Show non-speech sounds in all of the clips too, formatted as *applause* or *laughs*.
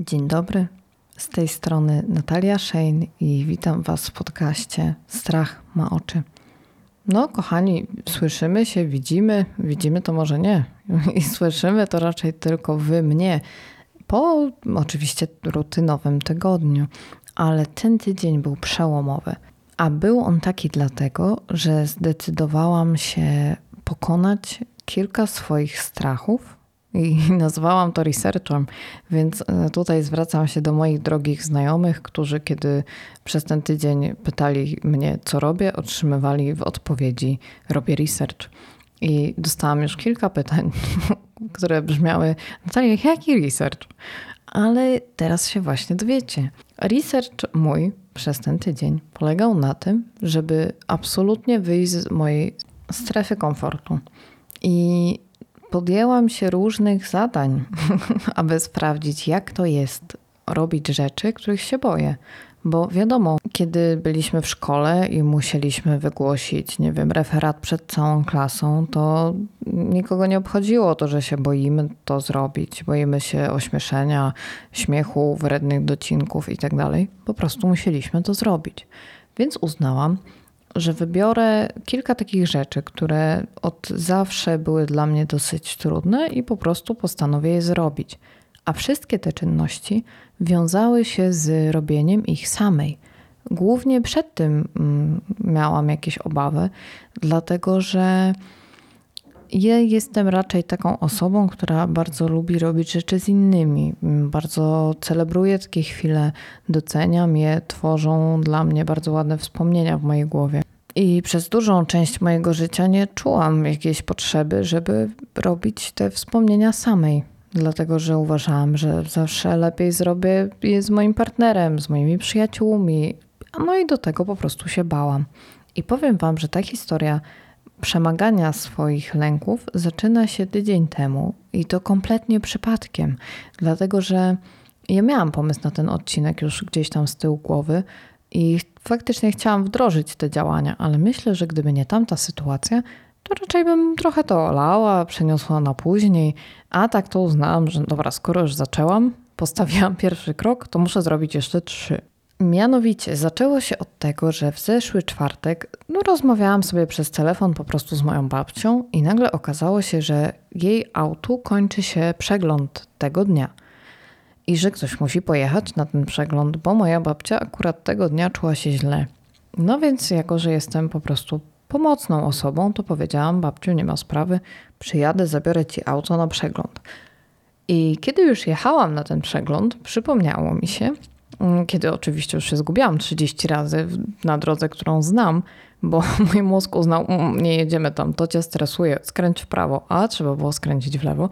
Dzień dobry, z tej strony Natalia Shane i witam Was w podcaście Strach ma oczy. No, kochani, słyszymy się, widzimy, widzimy to może nie, i słyszymy to raczej tylko Wy mnie, po oczywiście rutynowym tygodniu, ale ten tydzień był przełomowy. A był on taki dlatego, że zdecydowałam się pokonać kilka swoich strachów i *laughs* nazwałam to researchem, więc e, tutaj zwracam się do moich drogich znajomych, którzy kiedy przez ten tydzień pytali mnie, co robię, otrzymywali w odpowiedzi robię research. I dostałam już kilka pytań, *laughs* które brzmiały, Natalia, jaki research? Ale teraz się właśnie dowiecie. Research mój przez ten tydzień polegał na tym, żeby absolutnie wyjść z mojej strefy komfortu. I podjęłam się różnych zadań, *laughs* aby sprawdzić, jak to jest robić rzeczy, których się boję. Bo wiadomo, kiedy byliśmy w szkole i musieliśmy wygłosić, nie wiem, referat przed całą klasą, to nikogo nie obchodziło to, że się boimy to zrobić. Boimy się ośmieszenia, śmiechu, wrednych docinków itd. Tak po prostu musieliśmy to zrobić. Więc uznałam, że wybiorę kilka takich rzeczy, które od zawsze były dla mnie dosyć trudne i po prostu postanowię je zrobić. A wszystkie te czynności wiązały się z robieniem ich samej. Głównie przed tym mm, miałam jakieś obawy, dlatego że ja jestem raczej taką osobą, która bardzo lubi robić rzeczy z innymi. Bardzo celebruję takie chwile, doceniam je, tworzą dla mnie bardzo ładne wspomnienia w mojej głowie. I przez dużą część mojego życia nie czułam jakiejś potrzeby, żeby robić te wspomnienia samej. Dlatego, że uważałam, że zawsze lepiej zrobię je z moim partnerem, z moimi przyjaciółmi. No i do tego po prostu się bałam. I powiem Wam, że ta historia przemagania swoich lęków zaczyna się tydzień temu i to kompletnie przypadkiem, dlatego że ja miałam pomysł na ten odcinek już gdzieś tam z tyłu głowy i faktycznie chciałam wdrożyć te działania, ale myślę, że gdyby nie tamta sytuacja, to raczej bym trochę to olała, przeniosła na później, a tak to uznałam, że dobra, skoro już zaczęłam, postawiłam *laughs* pierwszy krok, to muszę zrobić jeszcze trzy. Mianowicie zaczęło się od tego, że w zeszły czwartek no, rozmawiałam sobie przez telefon po prostu z moją babcią i nagle okazało się, że jej autu kończy się przegląd tego dnia i że ktoś musi pojechać na ten przegląd, bo moja babcia akurat tego dnia czuła się źle. No więc jako, że jestem po prostu pomocną osobą, to powiedziałam babciu, nie ma sprawy, przyjadę, zabiorę ci auto na przegląd. I kiedy już jechałam na ten przegląd, przypomniało mi się, Mm, kiedy oczywiście już się zgubiłam 30 razy na drodze, którą znam, bo *laughs* mój mózg uznał, mm, nie jedziemy tam, to cię stresuje, skręć w prawo, a trzeba było skręcić w lewo.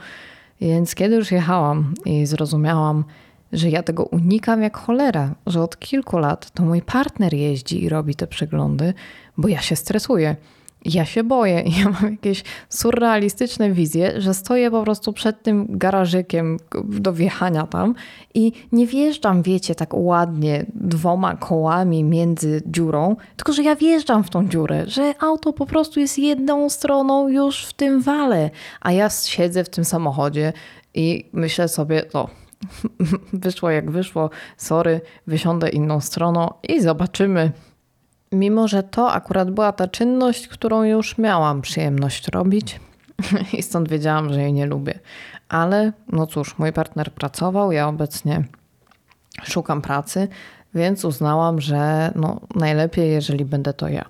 Więc kiedy już jechałam i zrozumiałam, że ja tego unikam jak cholera, że od kilku lat to mój partner jeździ i robi te przeglądy, bo ja się stresuję ja się boję. *laughs* Ja mam jakieś surrealistyczne wizje, że stoję po prostu przed tym garażykiem do wjechania tam i nie wjeżdżam, wiecie, tak ładnie dwoma kołami między dziurą, tylko że ja wjeżdżam w tą dziurę, że auto po prostu jest jedną stroną już w tym wale, a ja siedzę w tym samochodzie i myślę sobie, no *laughs* wyszło jak wyszło, sorry, wysiądę inną stroną i zobaczymy, Mimo, że to akurat była ta czynność, którą już miałam przyjemność robić *laughs* i stąd wiedziałam, że jej nie lubię. Ale no cóż, mój partner pracował, ja obecnie szukam pracy, więc uznałam, że no, najlepiej, jeżeli będę to ja.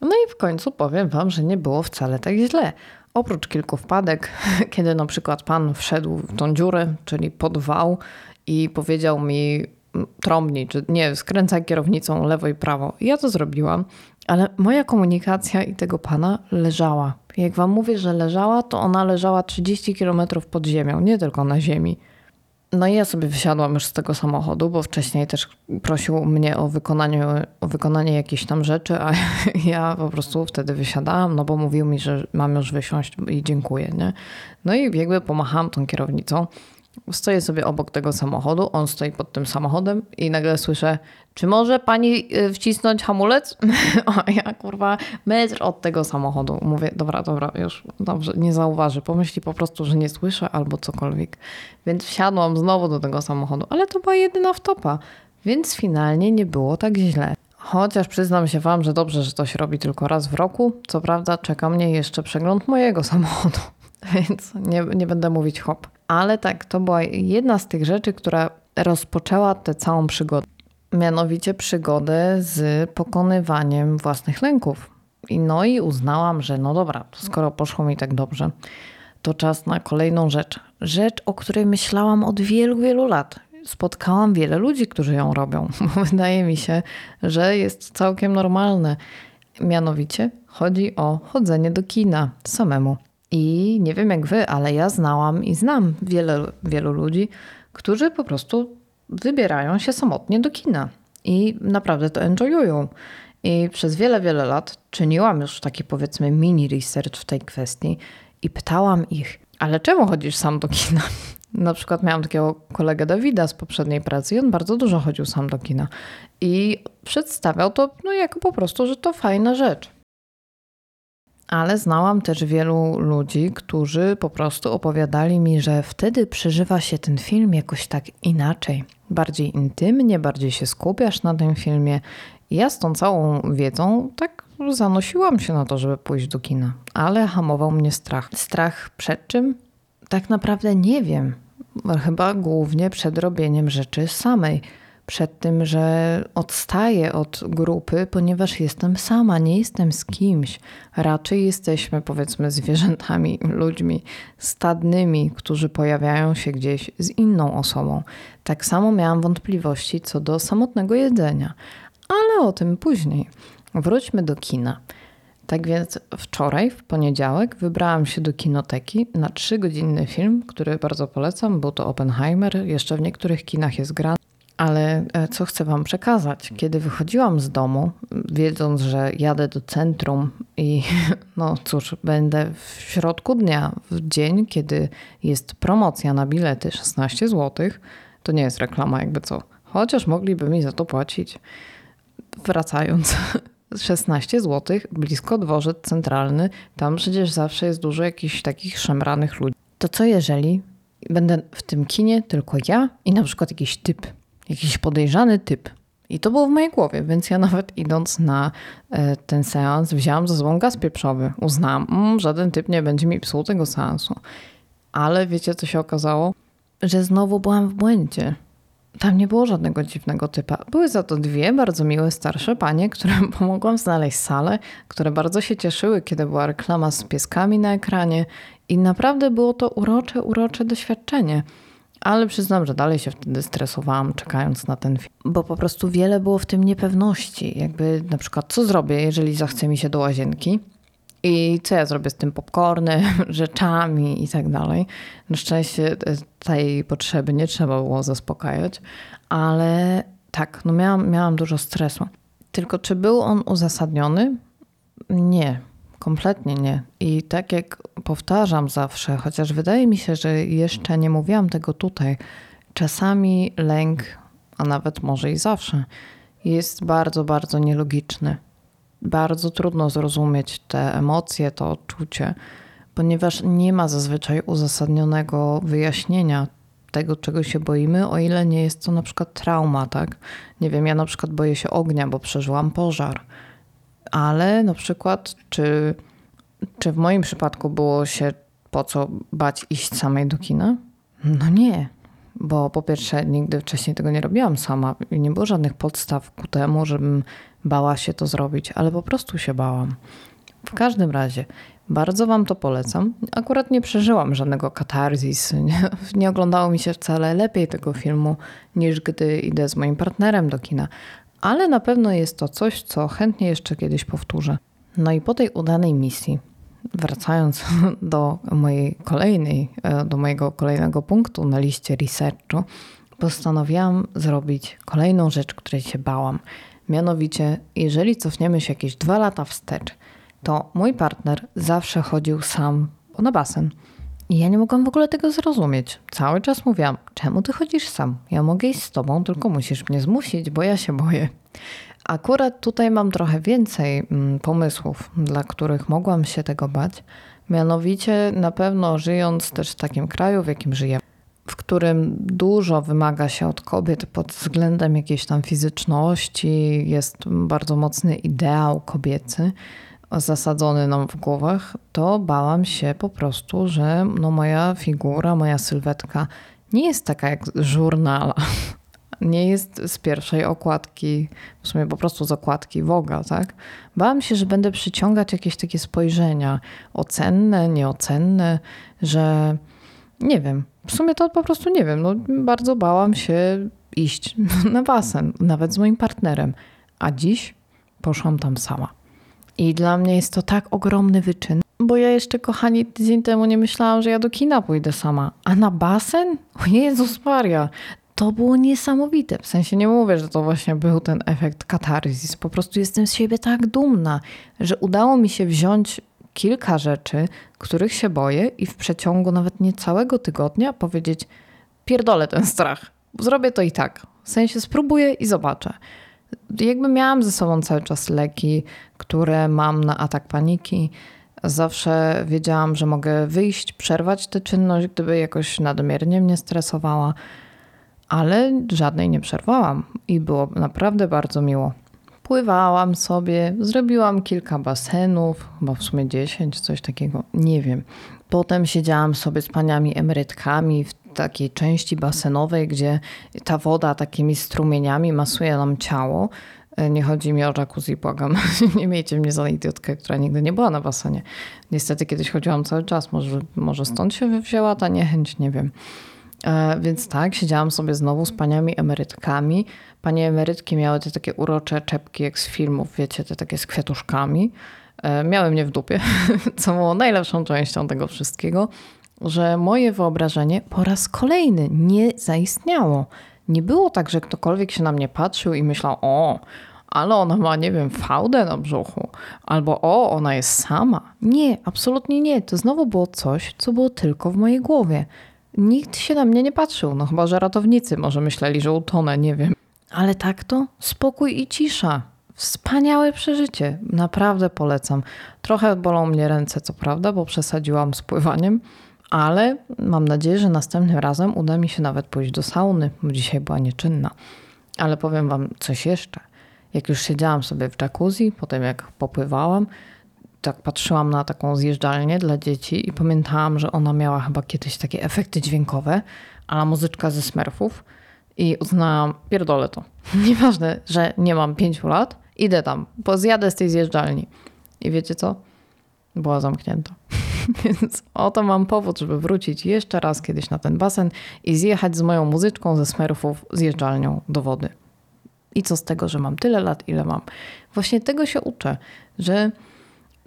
No i w końcu powiem Wam, że nie było wcale tak źle. Oprócz kilku wpadek, *laughs* kiedy na przykład pan wszedł w tą dziurę, czyli pod wał i powiedział mi trąbni, czy nie, skręcaj kierownicą lewo i prawo. Ja to zrobiłam, ale moja komunikacja i tego pana leżała. Jak wam mówię, że leżała, to ona leżała 30 km pod ziemią, nie tylko na ziemi. No i ja sobie wysiadłam już z tego samochodu, bo wcześniej też prosił mnie o wykonanie, o wykonanie jakichś tam rzeczy, a *laughs* ja po prostu wtedy wysiadałam, no bo mówił mi, że mam już wysiąść i dziękuję, nie? No i jakby pomachałam tą kierownicą Stoję sobie obok tego samochodu, on stoi pod tym samochodem i nagle słyszę, czy może pani y, wcisnąć hamulec? *laughs* A ja kurwa metr od tego samochodu. Mówię, dobra, dobra, już dobrze, nie zauważy. Pomyśli po prostu, że nie słyszę albo cokolwiek. Więc wsiadłam znowu do tego samochodu, ale to była jedyna wtopa, więc finalnie nie było tak źle. Chociaż przyznam się Wam, że dobrze, że to się robi tylko raz w roku. Co prawda czeka mnie jeszcze przegląd mojego *laughs* samochodu, więc nie, nie będę mówić hop. Ale tak, to była jedna z tych rzeczy, która rozpoczęła tę całą przygodę. Mianowicie przygodę z pokonywaniem własnych lęków. I no i uznałam, że no dobra, skoro poszło mi tak dobrze, to czas na kolejną rzecz. Rzecz, o której myślałam od wielu, wielu lat spotkałam wiele ludzi, którzy ją robią. *laughs* Wydaje mi się, że jest całkiem normalne. Mianowicie chodzi o chodzenie do kina samemu. I nie wiem jak wy, ale ja znałam i znam wiele, wielu ludzi, którzy po prostu wybierają się samotnie do kina i naprawdę to enjoyują. I przez wiele, wiele lat czyniłam już taki powiedzmy mini research w tej kwestii i pytałam ich, ale czemu chodzisz sam do kina? *laughs* Na przykład miałam takiego kolegę Dawida z poprzedniej pracy i on bardzo dużo chodził sam do kina. I przedstawiał to no, jako po prostu, że to fajna rzecz. Ale znałam też wielu ludzi, którzy po prostu opowiadali mi, że wtedy przeżywa się ten film jakoś tak inaczej. Bardziej intymnie, bardziej się skupiasz na tym filmie. Ja z tą całą wiedzą tak zanosiłam się na to, żeby pójść do kina. Ale hamował mnie strach. Strach przed czym? Tak naprawdę nie wiem chyba głównie przed robieniem rzeczy samej. Przed tym, że odstaję od grupy, ponieważ jestem sama, nie jestem z kimś. Raczej jesteśmy, powiedzmy, zwierzętami, ludźmi stadnymi, którzy pojawiają się gdzieś z inną osobą. Tak samo miałam wątpliwości co do samotnego jedzenia, ale o tym później. Wróćmy do kina. Tak więc wczoraj, w poniedziałek, wybrałam się do kinoteki na trzygodzinny film, który bardzo polecam. Był to Oppenheimer. Jeszcze w niektórych kinach jest grany. Ale e, co chcę Wam przekazać? Kiedy wychodziłam z domu, wiedząc, że jadę do centrum i *laughs* no cóż, będę w środku dnia, w dzień, kiedy jest promocja na bilety 16 zł, to nie jest reklama, jakby co. Chociaż mogliby mi za to płacić. Wracając, *laughs* 16 zł, blisko dworzec centralny. Tam przecież zawsze jest dużo jakichś takich szemranych ludzi. To co jeżeli będę w tym kinie tylko ja i na przykład jakiś typ, jakiś podejrzany typ. I to było w mojej głowie, więc ja nawet idąc na e, ten seans wzięłam ze sobą gaz pieprzowy. Uznałam, mm, żaden typ nie będzie mi psuł tego seansu. Ale wiecie co się okazało? Że znowu byłam w błędzie tam nie było żadnego dziwnego typa. Były za to dwie bardzo miłe starsze panie, którym *laughs* pomogłam znaleźć salę, które bardzo się cieszyły, kiedy była reklama z pieskami na ekranie i naprawdę było to urocze, urocze doświadczenie. Ale przyznam, że dalej się wtedy stresowałam, czekając na ten film, bo po prostu wiele było w tym niepewności. Jakby na przykład, co zrobię, jeżeli zachce mi się do łazienki? I co ja zrobię z tym popcornem, *laughs* rzeczami i tak dalej. Na szczęście e, tej potrzeby nie trzeba było zaspokajać, ale tak, no miałam, miałam dużo stresu. Tylko czy był on uzasadniony? Nie, kompletnie nie. I tak jak powtarzam zawsze, chociaż wydaje mi się, że jeszcze nie mówiłam tego tutaj, czasami lęk, a nawet może i zawsze, jest bardzo, bardzo nielogiczny bardzo trudno zrozumieć te emocje, to odczucie, ponieważ nie ma zazwyczaj uzasadnionego wyjaśnienia tego, czego się boimy, o ile nie jest to na przykład trauma, tak? Nie wiem, ja na przykład boję się ognia, bo przeżyłam pożar, ale na przykład, czy, czy w moim przypadku było się po co bać iść samej do kina? No nie, bo po pierwsze nigdy wcześniej tego nie robiłam sama i nie było żadnych podstaw ku temu, żebym bała się to zrobić, ale po prostu się bałam. W każdym razie, bardzo Wam to polecam. Akurat nie przeżyłam żadnego katarzis. Nie, nie oglądało mi się wcale lepiej tego filmu, niż gdy idę z moim partnerem do kina. Ale na pewno jest to coś, co chętnie jeszcze kiedyś powtórzę. No i po tej udanej misji, wracając *laughs* do mojej kolejnej, e, do mojego kolejnego punktu na liście researchu, postanowiłam zrobić kolejną rzecz, której się bałam. Mianowicie, jeżeli cofniemy się jakieś dwa lata wstecz, to mój partner zawsze chodził sam na basen. I ja nie mogłam w ogóle tego zrozumieć. Cały czas mówiłam, czemu ty chodzisz sam? Ja mogę iść z tobą, tylko musisz mnie zmusić, bo ja się boję. Akurat tutaj mam trochę więcej mm, pomysłów, dla których mogłam się tego bać. Mianowicie na pewno żyjąc też w takim kraju, w jakim żyję, w którym dużo wymaga się od kobiet pod względem jakiejś tam fizyczności, jest bardzo mocny ideał kobiecy zasadzony nam w głowach, to bałam się po prostu, że no moja figura, moja sylwetka nie jest taka jak z żurnala. *laughs* Nie jest z pierwszej okładki, w sumie po prostu z okładki Woga, tak? Bałam się, że będę przyciągać jakieś takie spojrzenia ocenne, nieocenne, że nie wiem, w sumie to po prostu nie wiem. No, bardzo bałam się iść *laughs* na basen, nawet z moim partnerem. A dziś poszłam tam sama. I dla mnie jest to tak ogromny wyczyn, bo ja jeszcze, kochani, tydzień temu nie myślałam, że ja do kina pójdę sama. A na basen? O Jezus Maria, to było niesamowite. W sensie nie mówię, że to właśnie był ten efekt katarzis. Po prostu jestem z siebie tak dumna, że udało mi się wziąć kilka rzeczy, których się boję i w przeciągu nawet nie całego tygodnia powiedzieć pierdolę ten strach. Zrobię to i tak. W sensie spróbuję i zobaczę. Jakby miałam ze sobą cały czas leki, które mam na atak paniki. Zawsze wiedziałam, że mogę wyjść, przerwać tę czynność, gdyby jakoś nadmiernie mnie stresowała, ale żadnej nie przerwałam i było naprawdę bardzo miło. Pływałam sobie, zrobiłam kilka basenów, chyba w sumie 10, coś takiego, nie wiem. Potem siedziałam sobie z paniami emerytkami w takiej części basenowej, gdzie ta woda takimi strumieniami masuje nam ciało. Nie chodzi mi o jacuzzi, błagam. *laughs* Nie miejcie mnie za idiotkę, która nigdy nie była na basenie. Niestety kiedyś chodziłam cały czas. Może, może stąd się wzięła ta niechęć, nie wiem. E, więc tak, siedziałam sobie znowu z paniami emerytkami. Panie emerytki miały te takie urocze czepki jak z filmów, wiecie, te takie z kwiatuszkami. E, miały mnie w dupie, *laughs* co było najlepszą częścią tego wszystkiego, że moje wyobrażenie po raz kolejny nie zaistniało. Nie było tak, że ktokolwiek się na mnie patrzył i myślał, o, ale ona ma, nie wiem, fałdę na brzuchu, albo o, ona jest sama. Nie, absolutnie nie. To znowu było coś, co było tylko w mojej głowie. Nikt się na mnie nie patrzył, no chyba, że ratownicy może myśleli, że utonę, nie wiem. Ale tak to spokój i cisza. Wspaniałe przeżycie. Naprawdę polecam. Trochę bolą mnie ręce, co prawda, bo przesadziłam z pływaniem, ale mam nadzieję, że następnym razem uda mi się nawet pójść do sauny, bo dzisiaj była nieczynna. Ale powiem wam coś jeszcze. Jak już siedziałam sobie w jacuzzi, potem jak popływałam, tak patrzyłam na taką zjeżdżalnię dla dzieci i pamiętałam, że ona miała chyba kiedyś takie efekty dźwiękowe, a muzyczka ze Smurfów i uznałam, pierdolę to. *laughs* Nieważne, że nie mam pięciu lat, idę tam, bo zjadę z tej zjeżdżalni. I wiecie co? Była zamknięta. *laughs* *laughs* Więc oto mam powód, żeby wrócić jeszcze raz kiedyś na ten basen i zjechać z moją muzyczką ze Smurfów zjeżdżalnią do wody. I co z tego, że mam tyle lat, ile mam? Właśnie tego się uczę, że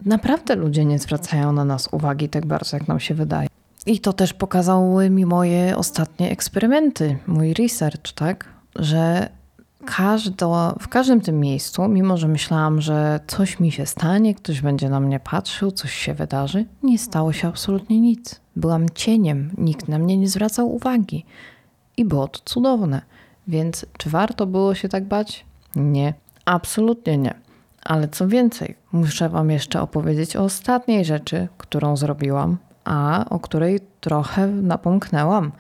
naprawdę ludzie nie zwracają na nas uwagi tak bardzo, jak nam się wydaje. I to też pokazały mi moje ostatnie eksperymenty, mój research, tak? Że każdo, w każdym tym miejscu, mimo że myślałam, że coś mi się stanie, ktoś będzie na mnie patrzył, coś się wydarzy, nie stało się absolutnie nic. Byłam cieniem, nikt na mnie nie zwracał uwagi. I było to cudowne. Więc czy warto było się tak bać? Nie, absolutnie nie. Ale co więcej, muszę Wam jeszcze opowiedzieć o ostatniej rzeczy, którą zrobiłam, a o której trochę napomknęłam.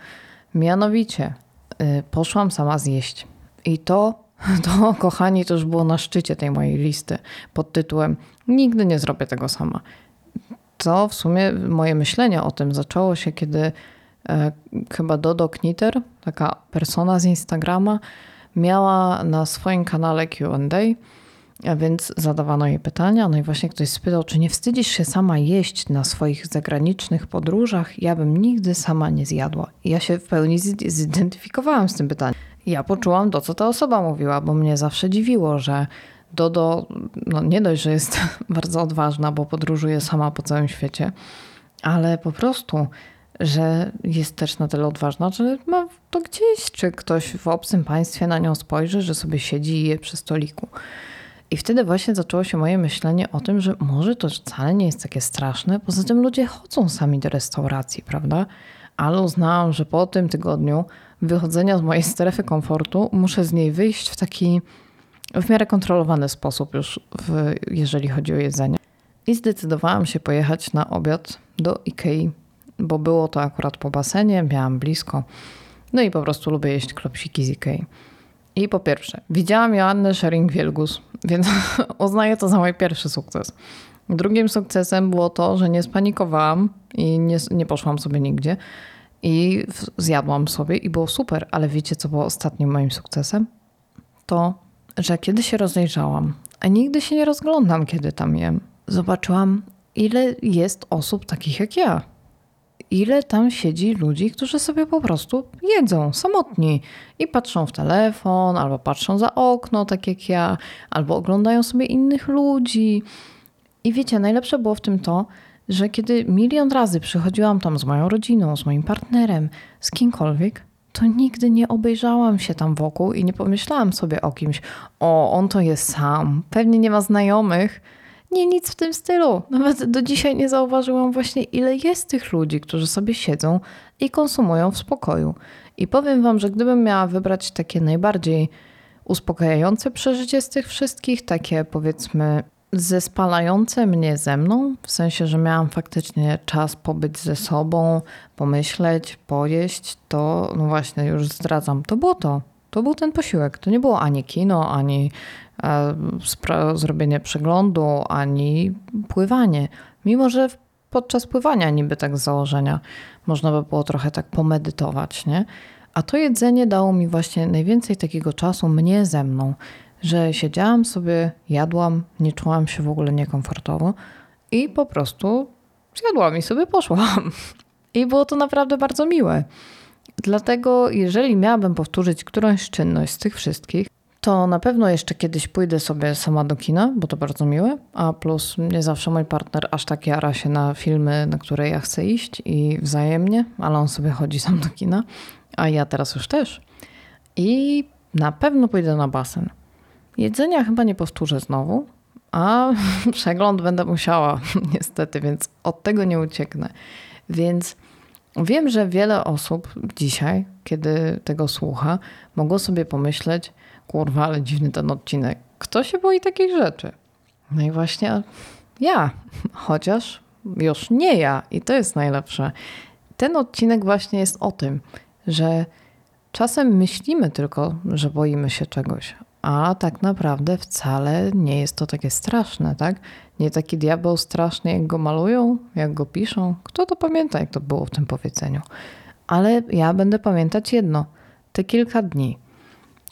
Mianowicie, y, poszłam sama zjeść. I to, *laughs* to, kochani, to już było na szczycie tej mojej listy pod tytułem Nigdy nie zrobię tego sama. To w sumie moje myślenie o tym zaczęło się, kiedy e, chyba Dodo Knitter, taka persona z Instagrama, miała na swoim kanale QA więc zadawano jej pytania, no i właśnie ktoś spytał, czy nie wstydzisz się sama jeść na swoich zagranicznych podróżach? Ja bym nigdy sama nie zjadła. I ja się w pełni zidentyfikowałam z tym pytaniem. Ja poczułam to, co ta osoba mówiła, bo mnie zawsze dziwiło, że Dodo, no nie dość, że jest *laughs* bardzo odważna, bo podróżuje sama po całym świecie, ale po prostu, że jest też na tyle odważna, że ma to gdzieś, czy ktoś w obcym państwie na nią spojrzy, że sobie siedzi i je przy stoliku. I wtedy właśnie zaczęło się moje myślenie o tym, że może to wcale nie jest takie straszne. Poza tym ludzie chodzą sami do restauracji, prawda? Ale uznałam, że po tym tygodniu wychodzenia z mojej strefy komfortu muszę z niej wyjść w taki w miarę kontrolowany sposób już, w, jeżeli chodzi o jedzenie. I zdecydowałam się pojechać na obiad do Ikei, bo było to akurat po basenie, miałam blisko. No i po prostu lubię jeść klopsiki z Ikei. I po pierwsze, widziałam Joannę Schering-Wielgus, więc *laughs* uznaję to za mój pierwszy sukces. Drugim sukcesem było to, że nie spanikowałam i nie, nie poszłam sobie nigdzie. I zjadłam sobie i było super, ale wiecie, co było ostatnim moim sukcesem? To, że kiedy się rozejrzałam, a nigdy się nie rozglądam, kiedy tam jem, zobaczyłam, ile jest osób takich jak ja. Ile tam siedzi ludzi, którzy sobie po prostu jedzą samotni i patrzą w telefon, albo patrzą za okno, tak jak ja, albo oglądają sobie innych ludzi. I wiecie, najlepsze było w tym to, że kiedy milion razy przychodziłam tam z moją rodziną, z moim partnerem, z kimkolwiek, to nigdy nie obejrzałam się tam wokół i nie pomyślałam sobie o kimś, o, on to jest sam, pewnie nie ma znajomych. Nie, nic w tym stylu. Nawet do dzisiaj nie zauważyłam właśnie, ile jest tych ludzi, którzy sobie siedzą i konsumują w spokoju. I powiem Wam, że gdybym miała wybrać takie najbardziej uspokajające przeżycie z tych wszystkich, takie powiedzmy zespalające mnie ze mną, w sensie, że miałam faktycznie czas pobyć ze sobą, pomyśleć, pojeść, to no właśnie już zdradzam, to było to. To był ten posiłek. To nie było ani kino, ani e, zrobienie przeglądu, ani pływanie. Mimo, że podczas pływania niby tak z założenia można by było trochę tak pomedytować, nie? A to jedzenie dało mi właśnie najwięcej takiego czasu mnie ze mną że siedziałam sobie, jadłam, nie czułam się w ogóle niekomfortowo i po prostu zjadłam i sobie poszłam. *laughs* I było to naprawdę bardzo miłe. Dlatego, jeżeli miałabym powtórzyć którąś czynność z tych wszystkich, to na pewno jeszcze kiedyś pójdę sobie sama do kina, bo to bardzo miłe. A plus nie zawsze mój partner aż tak jara się na filmy, na które ja chcę iść i wzajemnie, ale on sobie chodzi sam do kina, a ja teraz już też. I na pewno pójdę na basen. Jedzenia chyba nie powtórzę znowu, a *laughs* przegląd będę musiała *laughs* niestety, więc od tego nie ucieknę. Więc wiem, że wiele osób dzisiaj, kiedy tego słucha, mogło sobie pomyśleć, kurwa, ale dziwny ten odcinek. Kto się boi takich rzeczy? No i właśnie ja, *laughs* chociaż już nie ja i to jest najlepsze. Ten odcinek właśnie jest o tym, że czasem myślimy tylko, że boimy się czegoś, a tak naprawdę wcale nie jest to takie straszne, tak? Nie taki diabeł straszny, jak go malują, jak go piszą. Kto to pamięta, jak to było w tym powiedzeniu? Ale ja będę pamiętać jedno: te kilka dni,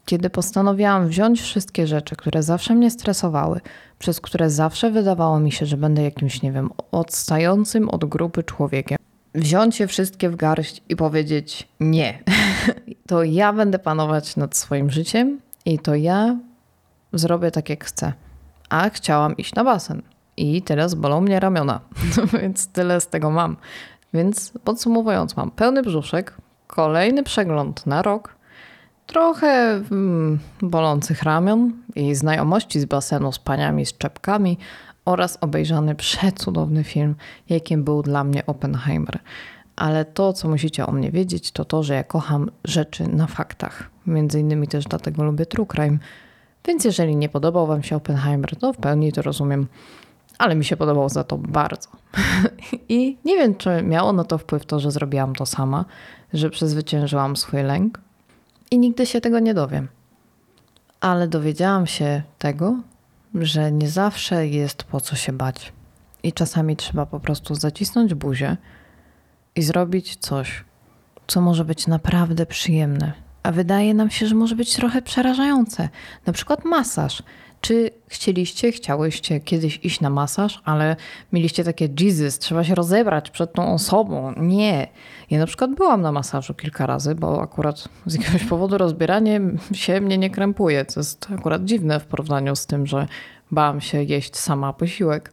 kiedy postanowiłam wziąć wszystkie rzeczy, które zawsze mnie stresowały, przez które zawsze wydawało mi się, że będę jakimś, nie wiem, odstającym od grupy człowiekiem. Wziąć je wszystkie w garść i powiedzieć nie. *laughs* to ja będę panować nad swoim życiem i to ja zrobię tak, jak chcę. A chciałam iść na basen. I teraz bolą mnie ramiona, *laughs* więc tyle z tego mam. Więc podsumowując, mam pełny brzuszek, kolejny przegląd na rok, trochę mm, bolących ramion i znajomości z basenu z paniami z czepkami oraz obejrzany przecudowny film, jakim był dla mnie Oppenheimer. Ale to, co musicie o mnie wiedzieć, to to, że ja kocham rzeczy na faktach. Między innymi też dlatego lubię true crime. Więc jeżeli nie podobał wam się Oppenheimer, to w pełni to rozumiem. Ale mi się podobał za to bardzo. *laughs* I nie wiem, czy miało na to wpływ to, że zrobiłam to sama, że przezwyciężyłam swój lęk. I nigdy się tego nie dowiem. Ale dowiedziałam się tego, że nie zawsze jest po co się bać. I czasami trzeba po prostu zacisnąć buzię i zrobić coś, co może być naprawdę przyjemne, a wydaje nam się, że może być trochę przerażające. Na przykład masaż. Czy chcieliście, chciałyście kiedyś iść na masaż, ale mieliście takie Jesus, trzeba się rozebrać przed tą osobą? Nie. Ja na przykład byłam na masażu kilka razy, bo akurat z jakiegoś *laughs* powodu rozbieranie się mnie nie krępuje, co jest akurat dziwne w porównaniu z tym, że bałam się jeść sama posiłek.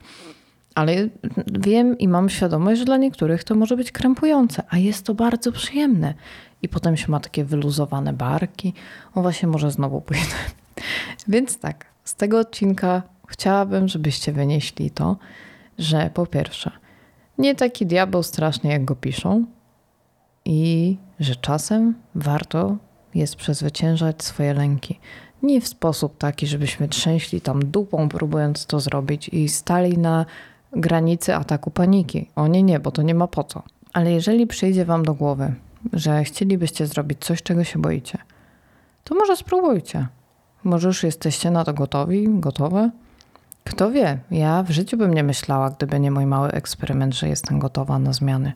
Ale wiem i mam świadomość, że dla niektórych to może być krępujące, a jest to bardzo przyjemne. I potem się ma takie wyluzowane barki. O właśnie, może znowu pójdę. *laughs* Więc tak, Z tego odcinka chciałabym, żebyście wynieśli to, że po pierwsze, nie taki diabeł straszny, jak go piszą, i że czasem warto jest przezwyciężać swoje lęki. Nie w sposób taki, żebyśmy trzęśli tam dupą, próbując to zrobić i stali na granicy ataku paniki. O nie, nie, bo to nie ma po co. Ale jeżeli przyjdzie wam do głowy, że chcielibyście zrobić coś, czego się boicie, to może spróbujcie. Może już jesteście na to gotowi, gotowe? Kto wie, ja w życiu bym nie myślała, gdyby nie mój mały eksperyment, że jestem gotowa na zmiany.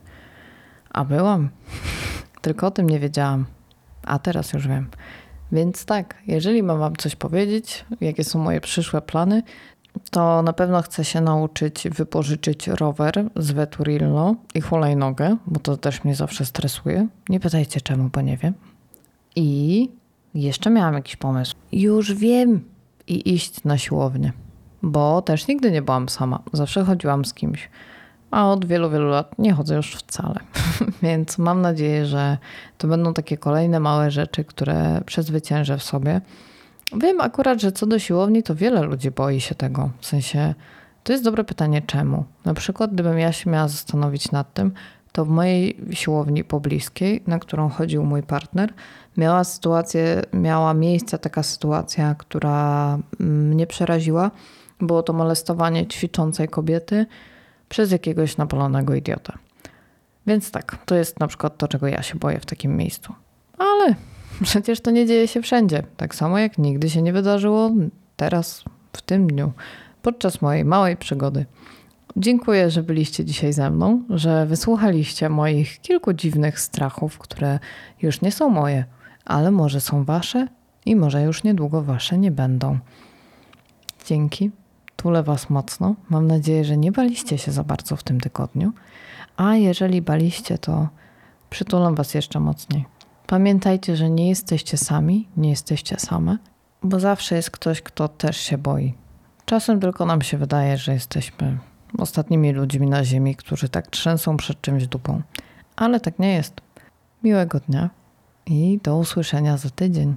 A byłam. *laughs* Tylko o tym nie wiedziałam. A teraz już wiem. Więc tak, jeżeli mam wam coś powiedzieć, jakie są moje przyszłe plany, to na pewno chcę się nauczyć wypożyczyć rower z Veturillo i hulajnogę, bo to też mnie zawsze stresuje. Nie pytajcie czemu, bo nie wiem. I jeszcze miałam jakiś pomysł. Już wiem i iść na siłownię, bo też nigdy nie byłam sama. Zawsze chodziłam z kimś. A od wielu, wielu lat nie chodzę już wcale. *laughs* Więc mam nadzieję, że to będą takie kolejne małe rzeczy, które przezwyciężę w sobie. Wiem akurat, że co do siłowni, to wiele ludzi boi się tego. W sensie, to jest dobre pytanie, czemu? Na przykład, gdybym ja się miała zastanowić nad tym, to w mojej siłowni pobliskiej, na którą chodził mój partner, miała sytuację, miała miejsce taka sytuacja, która mnie przeraziła. Było to molestowanie ćwiczącej kobiety przez jakiegoś napalonego idiotę. Więc tak, to jest na przykład to, czego ja się boję w takim miejscu. Ale przecież to nie dzieje się wszędzie. Tak samo jak nigdy się nie wydarzyło teraz, w tym dniu, podczas mojej małej przygody. Dziękuję, że byliście dzisiaj ze mną, że wysłuchaliście moich kilku dziwnych strachów, które już nie są moje, ale może są wasze i może już niedługo wasze nie będą. Dzięki. Tulę Was mocno. Mam nadzieję, że nie baliście się za bardzo w tym tygodniu. A jeżeli baliście, to przytulam Was jeszcze mocniej. Pamiętajcie, że nie jesteście sami, nie jesteście same, bo zawsze jest ktoś, kto też się boi. Czasem tylko nam się wydaje, że jesteśmy ostatnimi ludźmi na Ziemi, którzy tak trzęsą przed czymś dupą. Ale tak nie jest. Miłego dnia i do usłyszenia za tydzień.